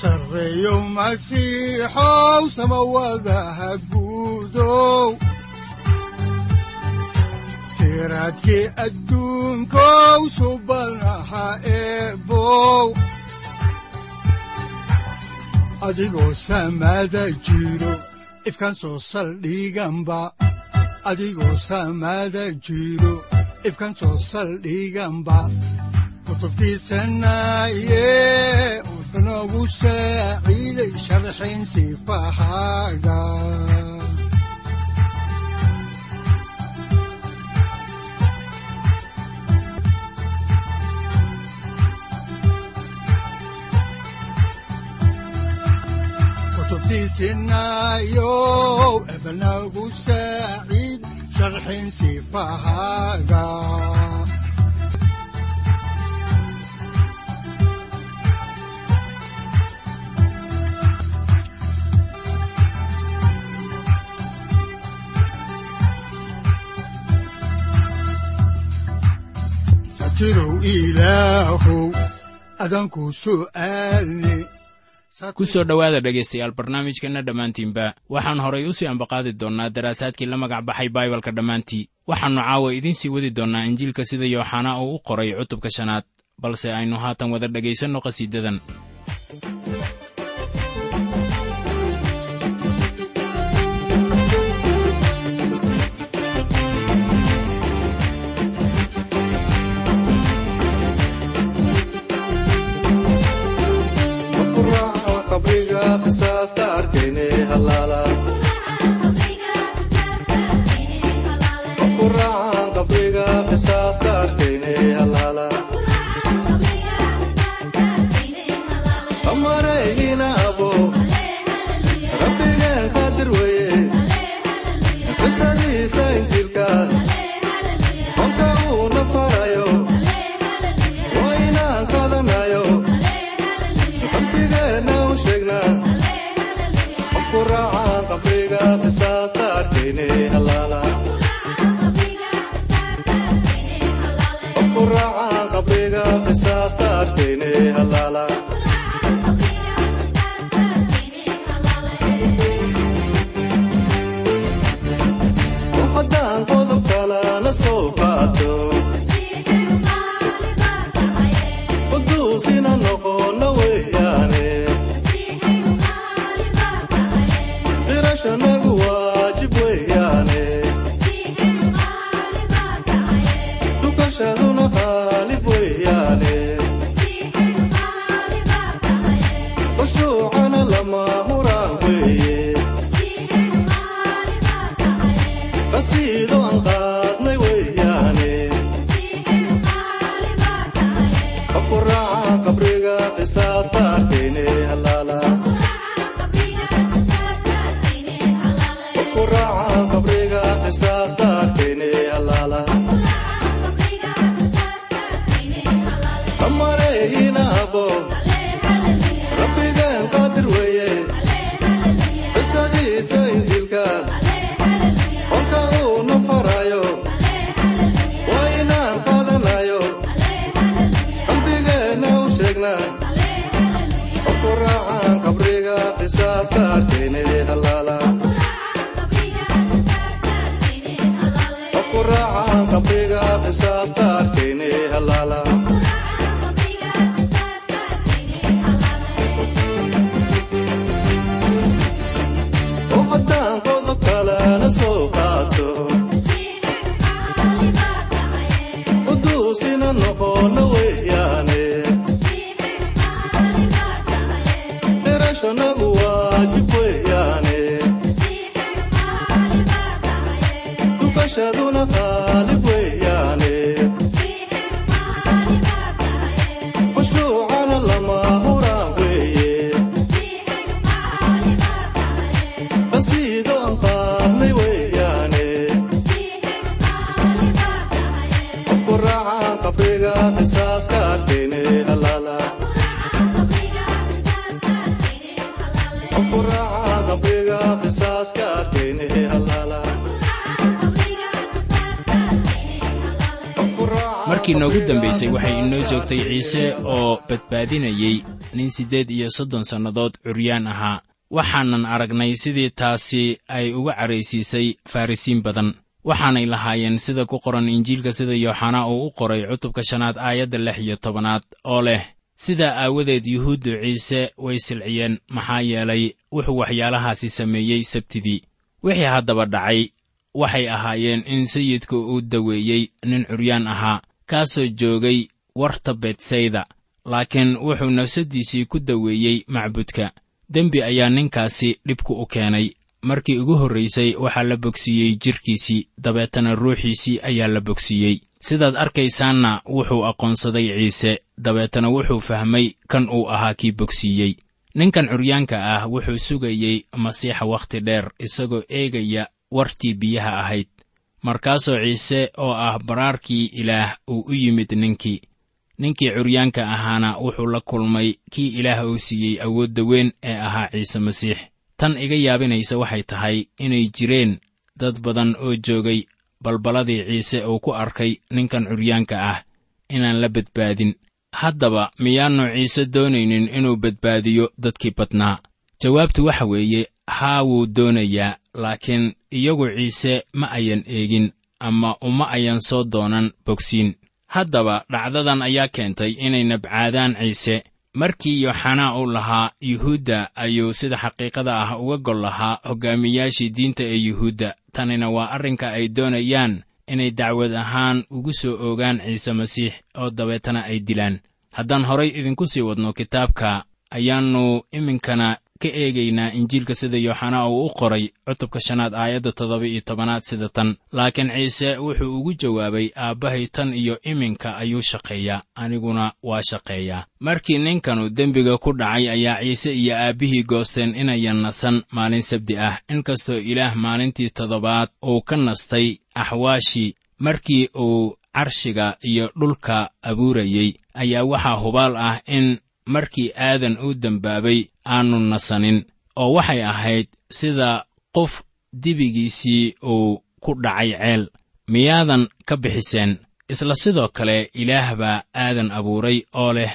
sareyow masiixow samawadaha guudow siraadkii adduunkow soo saldhiganba adigoo samada jiro ifkan soo saldhiganba kutubtiisanaye wuxunogu saaciiday sharxin sifahaaga ebnagu saaciid sharxin sifahaaga satirow ilaahow adanku su'aalni ku soo dhowaada dhegaystayaal barnaamijkeenna dhammaantiinba. waxaan horay u sii ambaqaadi doonnaa daraasaadkii la magac baxay baibalka dhammaantii. waxaannu caawa idiin sii wadi doonnaa injiilka sida yooxanaa uu u qoray cutubka shanaad balse aynu haatan wada dhegaysanno qhasiidadan ku raacaan qabriga qisaasta arkayne halaala Nagu waajib wey joogtay ciise oo badbaadinayey nin siddeed iyo soddon sannadood curyaan ahaa. Waxaanan aragnay sidii taasi ay uga caraysiisay farrisiin badan. Waxaanay lahaayeen sida ku qoran injiilka sida yooxanaa uu u qoray cutubka shanaad aayadda lix iyo tobanaad oo leh sidaa aawadeed yuhuuddu ciise way silciyeen maxaa yeelay wuxuu waxyaalahaasi sameeyey sabtidii. Wixii haddaba dhacay waxay ahaayeen in sayidku uu daweeyey nin curyaan ahaa kaasoo joogay warta betsayda laakiin wuxuu nafsaddiisii ku daweeyey macbudka. Dembi ayaa ninkaasi dhibku u keenay. Markii ugu horraysay waxaa la bogsiiyey jidhkiisii dabeetana ruuxiisii ayaa la bogsiiyey. Sidaad arkaysaanna wuxuu aqoonsaday ciise dabeetana wuxuu fahmay kan uu ahaa kii bogsiiyey. Ninkan curyaanka ah wuxuu sugayey masiixa wakhti dheer isagoo eegaya wartii biyaha ahayd. Markaasoo ciise oo ah baraarkii ilaah uu u yimid ninkii ninkii curyaanka ahaana wuxuu la kulmay kii ilaah uu siiyey awoodda weyn ee ahaa ciise masiix. Tan iga yaabinaysa waxay tahay inay jireen dad badan oo joogay balballadii ciise uu ku arkay ninkan curyaanka ah inaan la badbaadin. Haddaba miyaannu ciise doonaynin inuu badbaadiyo dadkii badnaa? Jawaabtu waxa weeye haa wuu doonayaa laakiin iyagu ciise ma ayan eegin ama uma ayan soo doonan bogsiin haddaba dhacdadan ayaa keentay inay nabcaadaan ciise. Markii yooxanaa uu lahaa yuhuudda ayuu sida xaqiiqada ah uga gol lahaa hoggaamiyaashii diinta ee yuhuudda. Tanina waa arrinka ay doonayaan inay dacwad ahaan ugu soo oogaan ciise masiix oo dabeetana ay dilaan. Haddaan horay idinku sii wadno kitaabka ayaannu iminkana ka eegaynaa injiilka sida yooxanaa uu u qoray cutubka shanaad aayadda toddoba iyo tobanaad sida tan. Laakiin ciise wuxuu ugu jawaabay aabbahay tan iyo iminka ayuu shaqeeyaa aniguna waa shaqeeyaa markii ninkanu dembiga ku dhacay ayaa ciise iyo aabbihii goosteen inayan nasan maalin sabdi ah. Inkastoo ilaah maalintii toddobaad uu ka nastay axwaashii markii uu carshiga iyo dhulka abuurayey ayaa waxaa hubaal ah in markii aadan uu dembaabay aannu nasanin oo waxay ahayd sida qof dibigiisii uu ku dhacay ceel. Miyaadan ka bixiseen isla sidoo kale ilaah baa aadan abuuray oo leh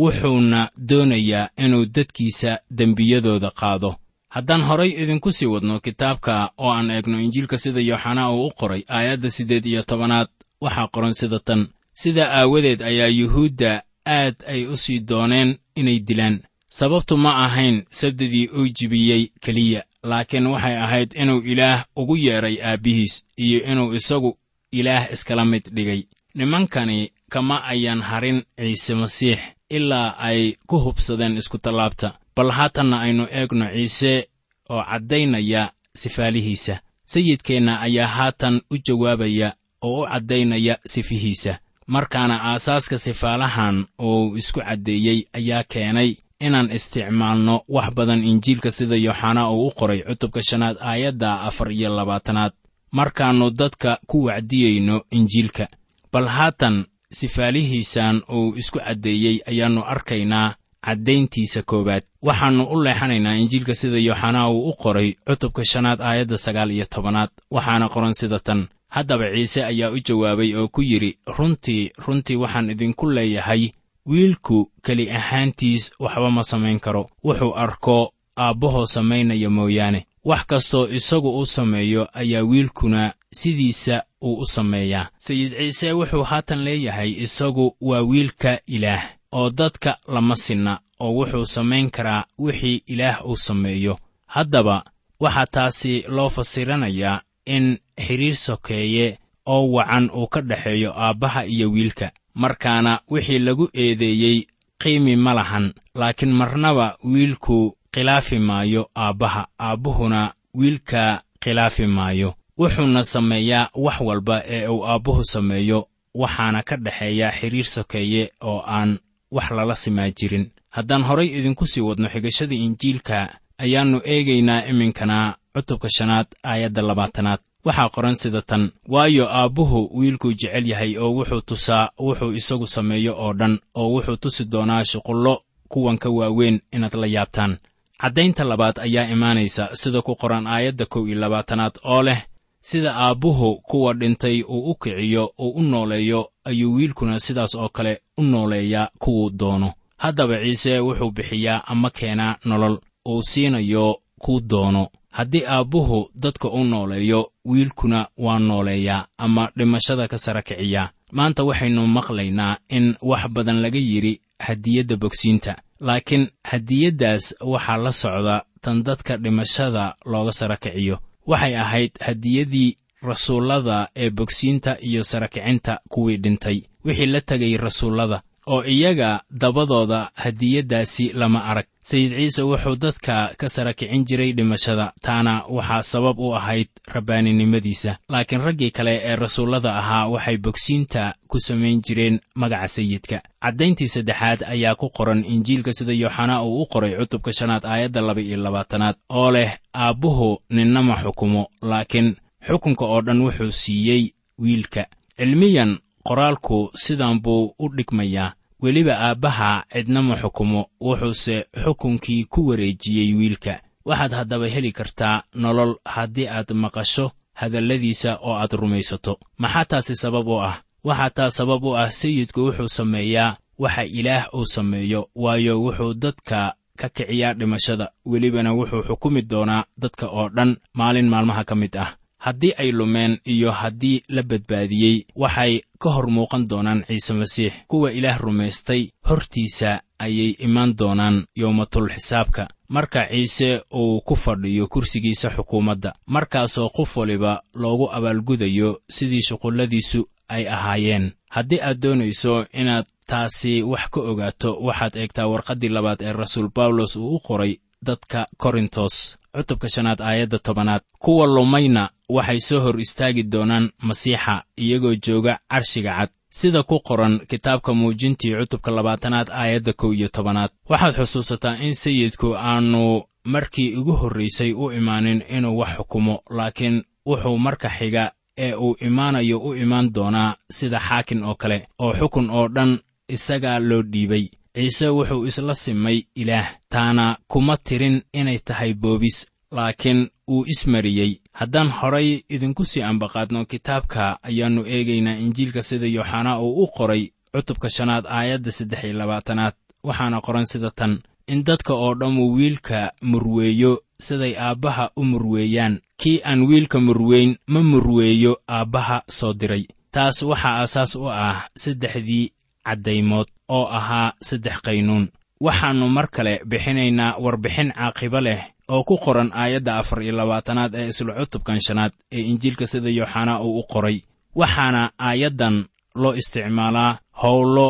wuxuuna doonayaa inuu dadkiisa dembiyadooda qaado. Haddaan horay idinku sii wadno kitaabka oo aan eegno injiilka sida yooxanaa uu u qoray aayadda siddeed iyo tobanaad waxaa qoran sida tan sidaa aawadeed ayaa yuhuudda aad ay u sii dooneen inay dilaan sababtu ma ahayn sabdidii uu jibiyey keliya laakiin waxay ahayd inuu ilaah ugu yeedhay aabbihiis iyo inuu isagu ilaah iskala mid dhigay. Nimankani kama ayan harin ciise masiix ilaa ay ku hubsadeen iskutallaabta bal haatanna aynu eegno ciise oo caddaynaya sifaalihiisa. Sayidkeenna ayaa haatan u jawaabaya oo u caddaynaya sifihiisa. Markaana aasaaska sifaalahan uu isku caddeeyey ayaa keenay inaan isticmaalno wax badan injiilka sida yooxanaa uu u qoray cutubka shanaad aayadda afar iyo labaatanaad. Markaannu dadka ku wacdiyeyno injiilka. Bal haatan sifaalihiisan uu isku caddeeyey ayaannu arkaynaa caddayntiisa koowaad. Waxaannu u leexanaynaa injiilka sida yooxanaa uu u qoray cutubka shanaad aayadda sagaal iyo tobanaad. Waxaana qoran sida tan. Haddaba ciise ayaa u jawaabay oo ku yidhi runtii runtii waxaan idinku leeyahay wiilku keli ahaantiis waxba ma samayn karo. Wuxuu arko aabbahoo samaynaya mooyaane. Wax kastoo isagu u sameeyo ayaa wiilkuna sidiisa uu u sameeyaa. Sayid ciise wuxuu haatan leeyahay isagu waa wiilka ilaah oo dadka lama sinna oo wuxuu samayn karaa wixii ilaah uu sameeyo. Haddaba waxaa taasi loo fasiranayaa in xidhiir sokeeye oo wacan uu ka dhexeeyo aabbaha iyo wiilka markaana wixii lagu eedeeyey qiimi ma lahan laakiin marnaba wiilku khilaafi maayo aabbaha aabbuhuna wiilka khilaafi maayo. Wuxuuna sameeyaa wax walba ee uu aabbuhu sameeyo waxaana ka dhexeeya xidhiir sokeeye oo aan wax lala simaa jirin. Haddaan horay idinku sii wadno xigashada injiilka ayaannu eegaynaa iminkana cutubka shanaad aayadda labaatanaad waxaa qoran sida tan waayo aabbuhu wiilkuu jecel yahay oo wuxuu tusaa wuxuu isagu sameeyo oo dhan oo wuxuu tusi doonaa shuqullo kuwan ka waaweyn inaad la yaabtaan. Caddaynta labaad ayaa imaanaysa sida ku qoran aayadda kow iyo labaatanaad oo leh sida aabbuhu kuwa dhintay uu u kiciyo uu u nooleeyo ayuu wiilkuna sidaas oo kale u nooleeyaa kuwuu doono. Haddaba ciise wuxuu bixiyaa ama keenaa nolol uu siinayo kuu doono. Haddii aabbuhu dadka u nooleeyo wiilkuna waa nooleeyaa ama dhimashada ka sara kiciyaa maanta waxaynu maqlaynaa in wax badan laga yidhi hadiyadda bogsiinta. Laakiin hadiyaddaas waxaa la socda tan dadka dhimashada looga sara kiciyo. Waxay ahayd hadiyadii rasuullada ee bogsiinta iyo sarakicinta kuwii dhintay. Wixii la tegay rasuullada oo iyaga dabadooda hadiyaddaasi lama arag. Sayid ciise wuxuu dadka ka sara kicin jiray dhimashada taana waxaa sabab u ahayd rabbaaninimadiisa laakiin raggii kale ee rasuullada ahaa waxay bogsiinta ku samayn jireen magaca sayidka. Caddayntii saddexaad ayaa ku qoran injiilka sida yooxanaa uu u qoray cutubka shanaad aayadda laba iyo labaatanaad oo leh aabbuhu ninnama xukumo laakiin xukunka oo dhan wuxuu siiyey wiilka. Cilmiyan qoraalku sidan buu u dhigmayaa. Weliba aabbaha cidnama xukumo wuxuuse xukunkii ku wareejiyey wiilka. Waxaad haddaba heli kartaa nolol haddii aad maqasho hadalladiisa oo aad rumaysato. Maxaa taasi sabab u ah? Waxaa taa sabab u ah sayidku wuxuu sameeyaa waxa ilaah uu sameeyo waayo wuxuu dadka ka kiciyaa dhimashada. Welibana wuxuu xukumi doonaa dadka oo dhan maalin maalmaha ka mid ah haddii ay lumeen iyo haddii la badbaadiyey waxay ka hor muuqan doonaan ciise masiix. Kuwa ilaah rumaystay hortiisa ayay imaan doonaan yowmatul xisaabka. Marka ciise uu ku fadhiyo kursigiisa xukuumadda markaasoo qof waliba loogu abaalgudayo sidii shuqulladiisu ay ahaayeen. Haddii aad doonayso inaad taasi wax ka ogaato waxaad eegtaa warqaddii labaad ee rasuul bawlos uu u qoray dadka korintos cutubka shanaad aayadda tobanaad. Kuwa lumayna waxay soo hor istaagi doonaan masiixa iyagoo jooga carshiga cad. Sida ku qoran kitaabka muujintii cutubka labaatanaad aayadda kow iyo tobanaad. Waxaad xusuusataa in sayidku aanu markii ugu horraysay u imaanin inuu wax xukumo laakiin wuxuu marka xiga ee uu imaanayo u imaan doonaa sida xaakin oo kale oo xukun oo dhan isagaa loo dhiibay. Ciise wuxuu isla simay ilaah taana kuma tirin inay tahay boobis laakiin uu ismariyey haddaan horay idinku sii ambaqaadno kitaabka ayaannu eegaynaa injiilka sida yooxanaa uu u qoray cutubka shanaad aayadda saddex iyo labaatanaad waxaana qoran sida tan in dadka oo dhammu wiilka murweeyo siday aabbaha u murweeyaan. Kii aan wiilka murweyn ma murweeyo aabbaha soo diray. Taas waxaa aasaas u ah saddexdii caddaymood oo ahaa saddex qaynuun. Waxaannu mar kale bixinaynaa warbixin caaqibo leh oo ku qoran aayadda afar iyo labaatanaad ee isla cutubkan shanaad ee injiilka sida yooxanaa uu u qoray waxaana aayaddan loo isticmaalaa howlo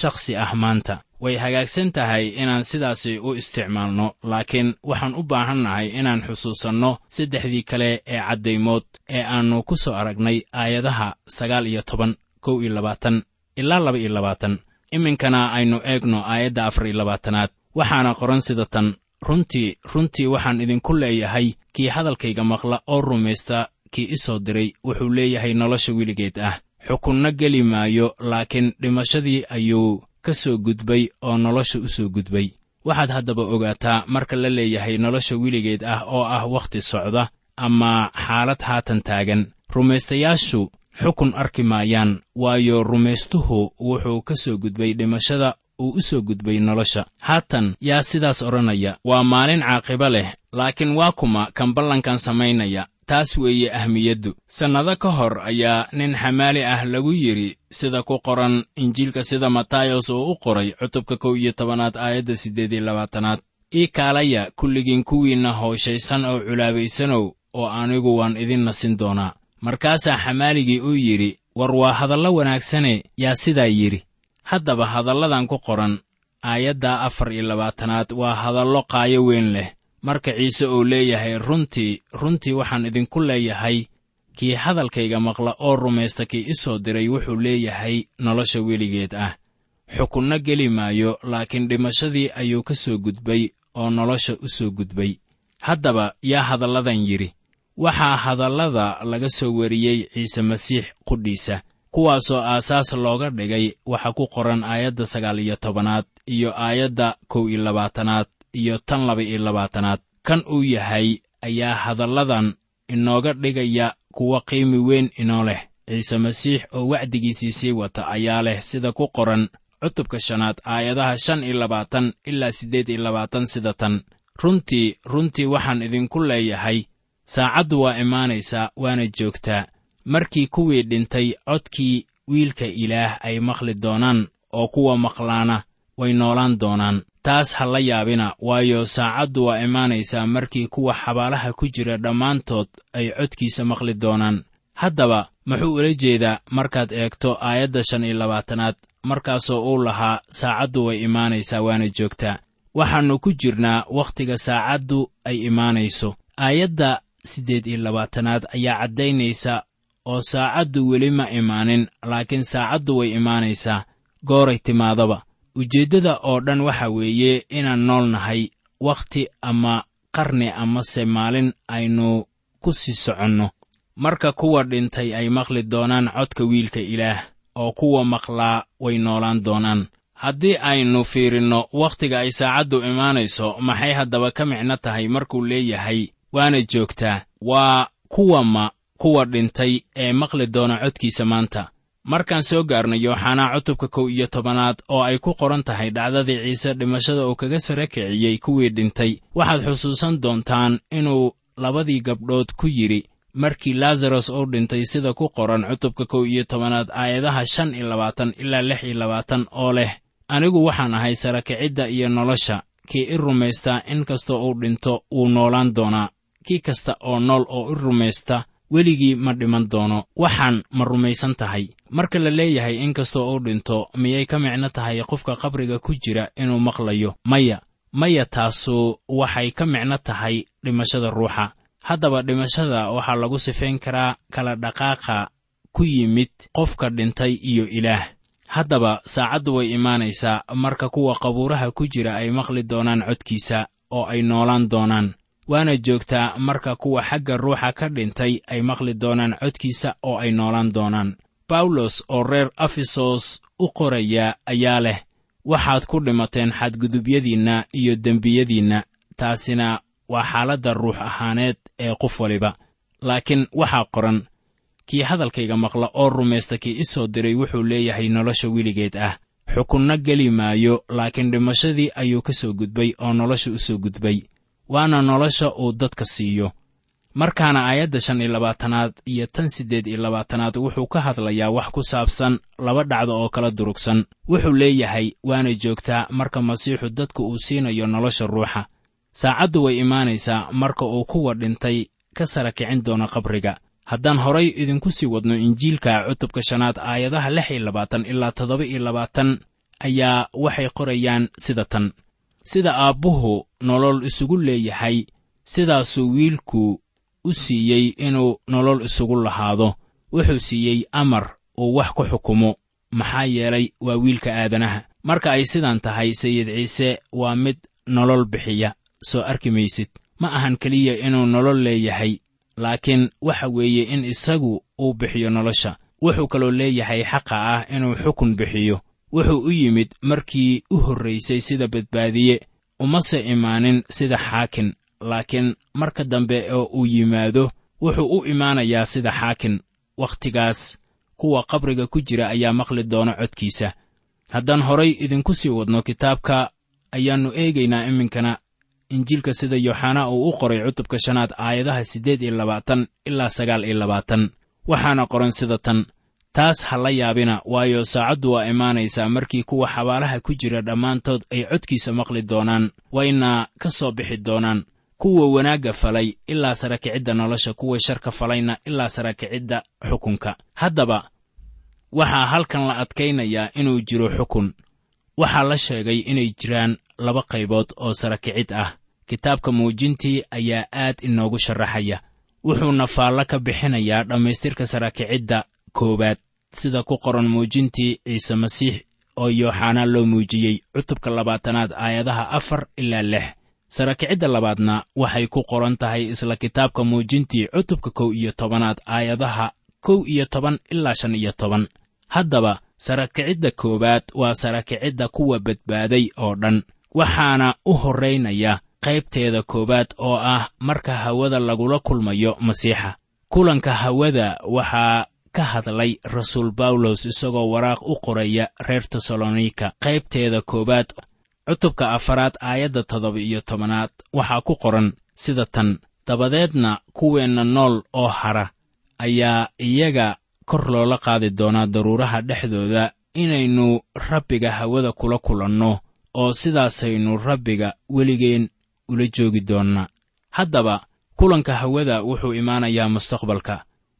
shakhsi ah maanta. Way hagaagsan tahay inaan sidaasi u isticmaalno laakiin waxaan u baahannahay inaan xusuusanno saddexdii kale ee caddaymood ee aannu ku soo aragnay aayadaha sagaal iyo toban kow iyo labaatan ilaa laba iyo labaatan. Iminkana aynu eegno aayadda afar iyo labaatanaad waxaana qoran sida tan runtii runtii waxaan idinku leeyahay kii hadalkayga maqla oo rumaysta kii i soo diray wuxuu leeyahay nolosha weligeed ah. Xukunno geli maayo laakiin dhimashadii ayuu ka soo gudbay oo nolosha u soo gudbay. Waxaad haddaba ogaataa marka la leeyahay nolosha weligeed ah oo ah wakhti socda ama xaalad haatan taagan. Rumaystayaashu xukun arki maayaan waayo rumaystuhu wuxuu ka soo gudbay dhimashada uu u soo gudbay nolosha. Haatan yaa sidaas odhanaya waa maalin caaqibo leh laakiin waa kuma kan ballankan samaynaya taas weeye ahmiyaddu. Sannado ka hor ayaa nin xamaali ah lagu yidhi sida ku qoran injiilka sida matayos uu u qoray cutubka kow iyo tobanaad aayadda siddeed iyo labaatanaad. Ii kaalaya kulligiin kuwiinna hooshaysan oo culaabaysanow oo anigu waan idin nasin doonaa. Markaasaa xamaaligii uu yidhi war waa hadallo wanaagsane yaa sidaa yidhi haddaba hadalladan ku qoran aayadda afar iyo labaatanaad waa hadallo qaayo weyn leh. Marka ciise uu leeyahay runtii runtii waxaan idinku leeyahay kii hadalkayga maqla oo rumaysta kii i soo diray wuxuu leeyahay nolosha weligeed ah. Xukunno geli maayo laakiin dhimashadii ayuu ka soo gudbay oo nolosha u soo gudbay. Haddaba yaa hadalladan yidhi waxaa hadallada laga soo wariyey ciise masiix qudhiisa kuwaasoo aasaas looga dhigay waxa ku qoran aayadda sagaal iyo tobanaad iyo aayadda kow iyo labaatanaad iyo tan laba iyo labaatanaad. Kan uu yahay ayaa hadalladan inooga dhigaya kuwa qiimi weyn inoo leh. Ciise masiix oo wacdigiisii sii wata ayaa leh sida ku qoran cutubka shanaad aayadaha shan iyo labaatan ilaa siddeed iyo labaatan sida tan. Runtii runtii waxaan idinku leeyahay saacaddu waa imaanaysaa waana joogtaa markii kuwii dhintay codkii wiilka ilaah ay maqli doonaan oo kuwa maqlaana way noolaan doonaan. Taas ha la yaabina waayo saacaddu waa imaanaysaa markii kuwa xabaalaha ku jira dhammaantood ay codkiisa maqli doonaan. Haddaba muxuu ula jeedaa markaad eegto aayadda shan iyo labaatanaad markaasoo uu lahaa saacaddu way imaanaysaa waana joogtaa waxaannu ku jirnaa wakhtiga saacaddu ay imaanayso. Aayadda siddeed iyo labaatanaad ayaa caddaynaysa oo saacaddu weli ma imaanin laakiin saacaddu way imaanaysaa. Gooray timaadaba ujeeddada oo dhan waxa weeye inaan nool nahay wakhti ama qarni amase maalin aynu ku sii soconno. Marka kuwa dhintay ay maqli doonaan codka wiilka ilaah oo kuwa maqlaa way noolaan doonaan. Haddii aynu fiirinno wakhtiga ay saacaddu imaanayso maxay haddaba ka micno tahay markuu leeyahay? Waana joogtaa. Waa kuwama kuwa dhintay ee maqli doona codkiisa maanta. Markaan soo gaarnay yooxanaa cutubka kow iyo tobanaad oo ay ku qoran tahay dhacdadii ciise dhimashada uu kaga sara kiciyey kuwii dhintay waxaad xusuusan doontaan inuu labadii gabdhood ku yidhi markii laazaros uu dhintay sida ku qoran cutubka kow iyo tobanaad aayadaha shan iyo labaatan ilaa lix iyo labaatan oo leh anigu waxaan ahay sarakicidda iyo nolosha kii i rumaystaa in kasta uu dhinto wuu noolaan doonaa kii kasta oo nool oo i rumaysta weligii ma dhiman doono. Waxaan ma rumaysan tahay. Marka la leeyahay in kastoo uu dhinto miyay ka micno tahay qofka qabriga ku jira inuu maqlayo? Maya. Maya taasu waxay ka micno tahay dhimashada ruuxa. Haddaba dhimashada waxaa lagu sifayn karaa kala dhaqaaqa ku yimid qofka dhintay iyo ilaah. Haddaba saacaddu way imaanaysaa. Marka kuwa qabuuraha ku jira ay maqli doonaan codkiisa oo ay noolaan doonaan waana joogtaa marka kuwa xagga ruuxa ka dhintay ay maqli doonaan codkiisa oo ay noolaan doonaan. Bawlos oo reer efesos u qoraya ayaa leh waxaad ku dhimateen xadgudubyadiinna iyo dembiyadiinna taasina waa xaaladda ruux ahaaneed ee qof waliba. Laakiin waxaa qoran kii hadalkayga maqla oo rumaysta kii i soo diray wuxuu leeyahay nolosha weligeed ah. Xukunna geli maayo laakiin dhimashadii ayuu ka soo gudbay oo nolosha u soo gudbay waana nolosha uu dadka siiyo. Markaana aayadda shan iyo labaatanaad iyo tan siddeed iyo labaatanaad wuxuu ka hadlayaa wax ku saabsan laba dhacdo oo kala durugsan. Wuxuu leeyahay waana joogtaa marka masiixu dadka uu siinayo nolosha ruuxa. Saacaddu way imaanaysaa marka uu kuwa dhintay ka sara kicin doono qabriga. Haddaan horay idinku sii wadno injiilka cutubka shanaad aayadaha lix iyo labaatan ilaa toddoba iyo labaatan ayaa waxay qorayaan sida tan sida aabbuhu nolol isugu leeyahay sidaasuu wiilku u siiyey inuu nolol isugu lahaado. Wuxuu siiyey amar uu wax ku xukumo maxaa yeelay waa wiilka aadanaha. Marka ay sidaan tahay sayid ciise waa mid nolol bixiya soo arki maysid. Ma ahan keliya inuu nolol leeyahay laakiin waxa weeye in isagu uu bixiyo nolosha. Wuxuu kaloo leeyahay xaqa ah inuu xukun bixiyo wuxuu u yimid markii u horraysay sida badbaadiye umase imaanin sida xaakin laakiin marka dambe oo uu yimaado wuxuu u imaanayaa sida xaakin. Wakhtigaas kuwa qabriga ku jira ayaa maqli doona codkiisa. Haddaan horay idinku sii wadno kitaabka ayaannu eegaynaa iminkana. Injiilka sida yooxanaa uu u qoray cutubka shanaad aayadaha siddeed iyo labaatan ilaa sagaal iyo labaatan. Waxaana qoran sida tan taas ha la yaabina waayo saacaddu waa imaanaysaa markii kuwa xabaalaha ku jira dhammaantood ay codkiisa maqli doonaan wayna ka soo bixi doonaan. Kuwa wanaagga falay ilaa sarakicidda nolosha kuwa sharka falayna ilaa sarakicidda xukunka. Haddaba waxaa halkan la adkaynayaa inuu jiro xukun. Waxaa la sheegay inay jiraan laba qaybood oo sarakicid ah. Kitaabka muujintii ayaa aad inoogu sharaxaya. Wuxuuna faallo ka bixinayaa dhammaystirka sarakicidda koowaad sida ku qoran muujintii ciise masiix oo yooxanaa loo muujiyey cutubka labaatanaad aayadaha afar ilaa lix. Sarakicidda labaadna waxay ku qoran tahay isla kitaabka muujintii cutubka kow iyo tobanaad aayadaha kow iyo toban ilaa shan iyo toban. Haddaba sarakicidda koowaad waa sarakicidda kuwa badbaaday oo dhan waxaana u horraynaya qaybteeda koowaad oo ah marka hawada lagula kulmayo masiixa. Kulanka hawada waxaa ka hadlay rasuul bawlos isagoo waraaq u qoraya reer tesalonika qaybteeda koowaad cutubka afaraad aayadda toddoba iyo tobanaad waxaa ku qoran sida tan dabadeedna kuweenna nool oo hara ayaa iyaga kor loola qaadi doonaa daruuraha dhexdooda inaynu rabbiga hawada kula kulanno oo sidaasaynu rabbiga weligeen ula joogi doonnaa haddaba kulanka hawada wuxuu imaanayaa mustaqbalka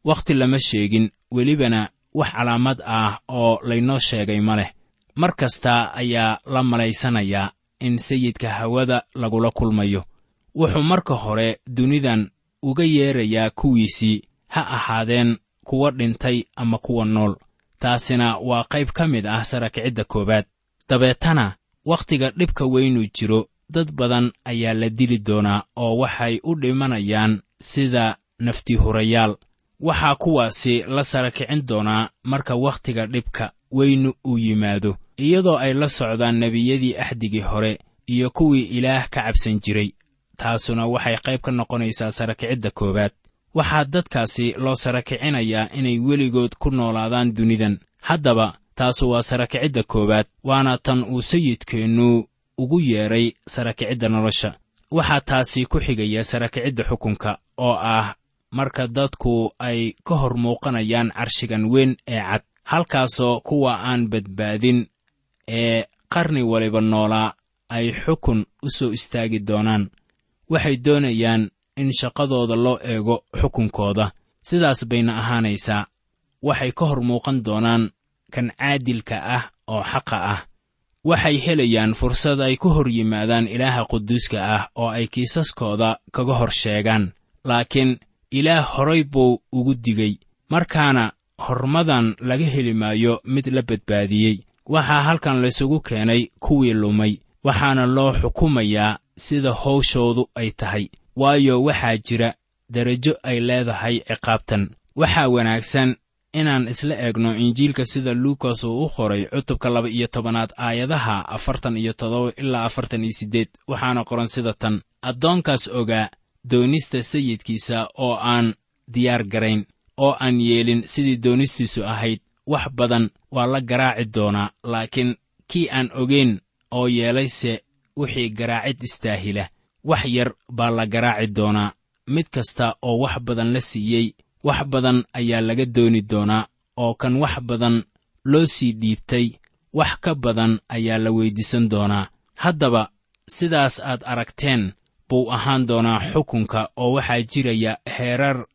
wakhti lama sheegin welibana wax calaamad ah oo laynoo sheegay ma leh. Mar kasta ayaa la malaysanayaa in sayidka hawada lagula kulmayo. Wuxuu marka hore dunidan uga yeerayaa kuwiisii ha ahaadeen kuwa dhintay ama kuwa nool. Taasina waa qayb ka mid ah sarakicidda koowaad. Dabeetana wakhtiga dhibka weynuu jiro dad badan ayaa la dili doonaa oo waxay u dhimanayaan sida naftihurayaal waxaa kuwaasi la sarakicin doonaa marka wakhtiga dhibka weynu uu yimaado iyadoo ay la socdaan nebiyadii axdigii hore iyo kuwii ilaah ka cabsan jiray. Taasuna waxay qayb ka noqonaysaa sarakicidda koowaad. Waxaa dadkaasi loo sarakicinayaa inay weligood ku noolaadaan dunidan. Haddaba taasu waa sarakicidda koowaad waana tan uu sayidkeennu ugu yeedhay sarakicidda nolosha. Waxaa taasi ku xigaya sarakicidda xukunka oo ah marka dadku ay ka hor muuqanayaan carshigan weyn ee cad. Halkaasoo kuwa aan badbaadin ee qarni waliba noolaa ay xukun u soo istaagi doonaan. Waxay doonayaan in shaqadooda loo eego xukunkooda. Sidaas bayna ahaanaysaa. Waxay ka hor muuqan doonaan kan caadilka ah oo xaqa ah. Waxay helayaan fursad ay ku hor yimaadaan ilaaha quduuska ah oo ay kiisaskooda kaga hor sheegaan. Laakiin ilaah horay buu ugu digey markaana hormadan laga heli maayo mid la badbaadiyey. Waxaa halkan laysugu keenay kuwii lumay waxaana loo xukumayaa sida hawshoodu ay tahay. Waayo waxaa jira derajo ay leedahay ciqaabtan. Waxaa wanaagsan inaan isla eegno injiilka sida luukas uu u qoray cutubka laba iyo tobanaad aayadaha afartan iyo toddoba ilaa afartan iyo siddeed waxaana qoran sida tan. Addoonkaas ogaa doonista sayidkiisa oo aan diyaar garayn oo aan yeelin sidii doonistiisu ahayd wax badan waa la garaaci doonaa laakiin kii aan ogayn oo yeelayse wixii garaacid istaahila wax yar baa la garaaci doonaa. Mid kasta oo wax badan la siiyey wax badan ayaa laga dooni doonaa oo kan wax badan loo sii dhiibtay wax ka badan ayaa la weyddiisan doonaa. Haddaba sidaas aad aragteen buu ahaan doonaa xukunka oo waxaa jiraya heerar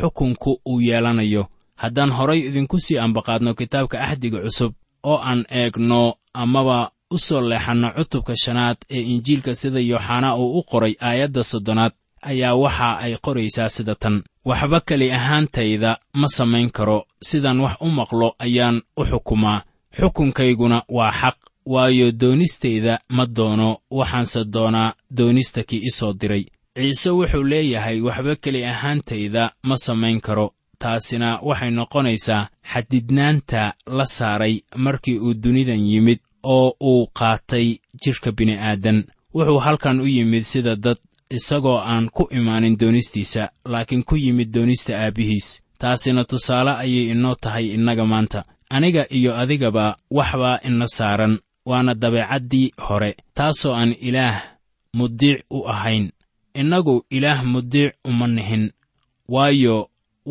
xukunku uu yeelanayo. Haddaan horay idinku sii ambaqaadno kitaabka axdiga cusub oo aan eegno amaba u soo leexanno cutubka shanaad ee injiilka sida yooxanaa uu u qoray aayadda soddonaad ayaa waxa ay qoraysaa sida tan. Waxba keli ahaantayda ma samayn karo sidaan wax u maqlo ayaan u xukumaa. Xukunkayguna waa xaq waayo doonistayda ma doono waxaanse doonaa doonista kii i soo diray. Ciise wuxuu leeyahay waxba keli ahaantayda ma samayn karo taasina waxay noqonaysaa xadidnaanta la saaray markii uu dunidan yimid oo uu qaatay jidhka bini'aadan. Wuxuu halkan u yimid sida dad isagoo aan ku imaanin doonistiisa laakiin ku yimid doonista aabbihiis taasina tusaale ayay inoo tahay innaga maanta. Aniga iyo adigaba waxbaa ina saaran waana dabeecaddii hore taasoo aan ilaah mudiic u ahayn. Innagu ilaah mudiic uma nihin waayo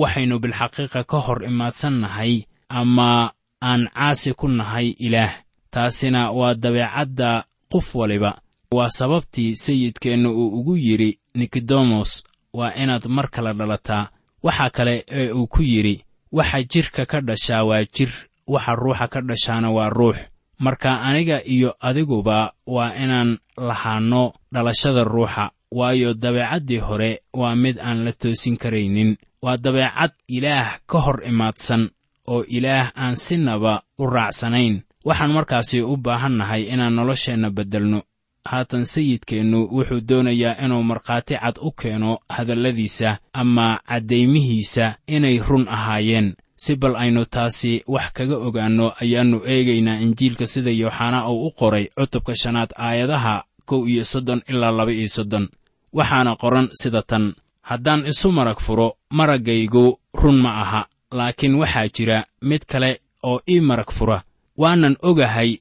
waxaynu bilxaqiiqa ka hor imaadsannahay ama aan caasi ku nahay ilaah. Taasina waa dabeecadda qof waliba. Waa sababtii sayidkeenna uu ugu yidhi nikodemos waa inaad mar kale dhalataa. Waxa kale ee uu ku yidhi waxa jidhka ka dhashaa waa jir waxa ruuxa ka dhashaana waa ruux marka aniga iyo adiguba waa inaan lahaanno dhalashada ruuxa waayo dabeecaddii hore waa mid aan la toosin karaynin. Waa dabeecad ilaah ka hor imaadsan oo ilaah aan sinaba u raacsanayn. Waxaan markaasi u baahannahay inaan nolosheenna beddelno. Haatan sayidkeennu wuxuu doonayaa inuu markhaati cad u keeno hadalladiisa ama caddaymihiisa inay run ahaayeen si bal aynu taasi wax kaga ogaanno ayaannu eegaynaa injiilka sida yooxanaa uu u qoray cutubka shanaad aayadaha kow iyo soddon ilaa laba iyo soddon. Waxaana qoran sida tan haddaan isu marag furo maraggaygu run ma aha laakiin waxaa jira mid kale oo ii marag fura. Waanan ogahay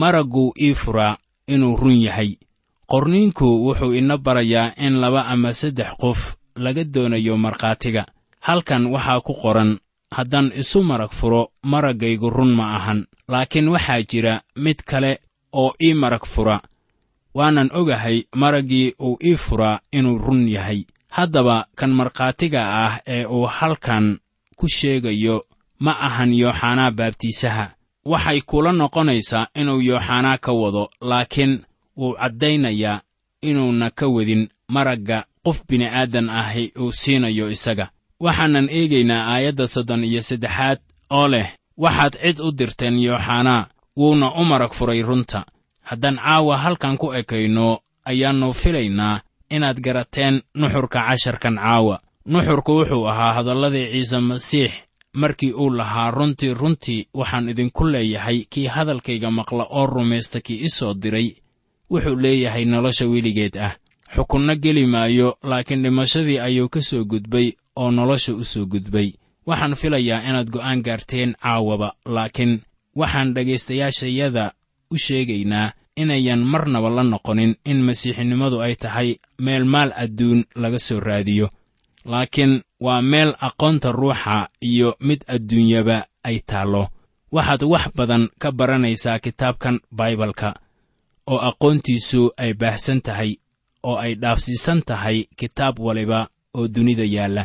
maragguu ii furaa inuu run yahay. Qorniinku wuxuu ina barayaa in laba ama saddex qof laga doonayo markhaatiga. Halkan waxaa ku qoran haddaan isu marag furo maraggaygu run ma ahan. Laakiin waxaa jira mid kale oo ii marag fura. Waanan ogahay maraggii uu ii furaa inuu run yahay. Haddaba kan markhaatiga ah ee uu halkan ku sheegayo ma ahan yooxanaa baabtiisaha. Waxay kula noqonaysaa inuu yooxanaa ka wado laakiin wuu caddaynayaa inuuna ka wadin maragga qof bini'aadan ahi uu siinayo isaga waxaanan eegaynaa aayadda soddon iyo saddexaad oo leh waxaad cid u dirteen yooxanaa wuuna u marag furay runta. Haddaan caawa halkan ku ekayno ayaannu filaynaa inaad garateen nuxurka casharkan caawa. Nuxurku wuxuu ahaa hadalladii ciise masiix. Markii uu lahaa runtii runtii waxaan idinku leeyahay kii hadalkayga maqla oo rumaysta kii i soo diray. Wuxuu leeyahay nolosha weligeed ah. Xukunno geli maayo laakiin dhimashadii ayuu ka soo gudbay oo nolosha u soo gudbay. Waxaan filayaa inaad go'aan gaarteen caawaba laakiin waxaan dhegaystayaashayada u sheegaynaa inayan marnaba la noqonin in masiixinimadu ay tahay meel maal adduun laga soo raadiyo. Laakiin waa meel aqoonta ruuxa iyo mid adduunyaba ay taallo. Waxaad wax badan ka baranaysaa kitaabkan baibalka oo aqoontiisu ay baahsan tahay oo ay dhaafsiisan tahay kitaab waliba oo dunida yaalla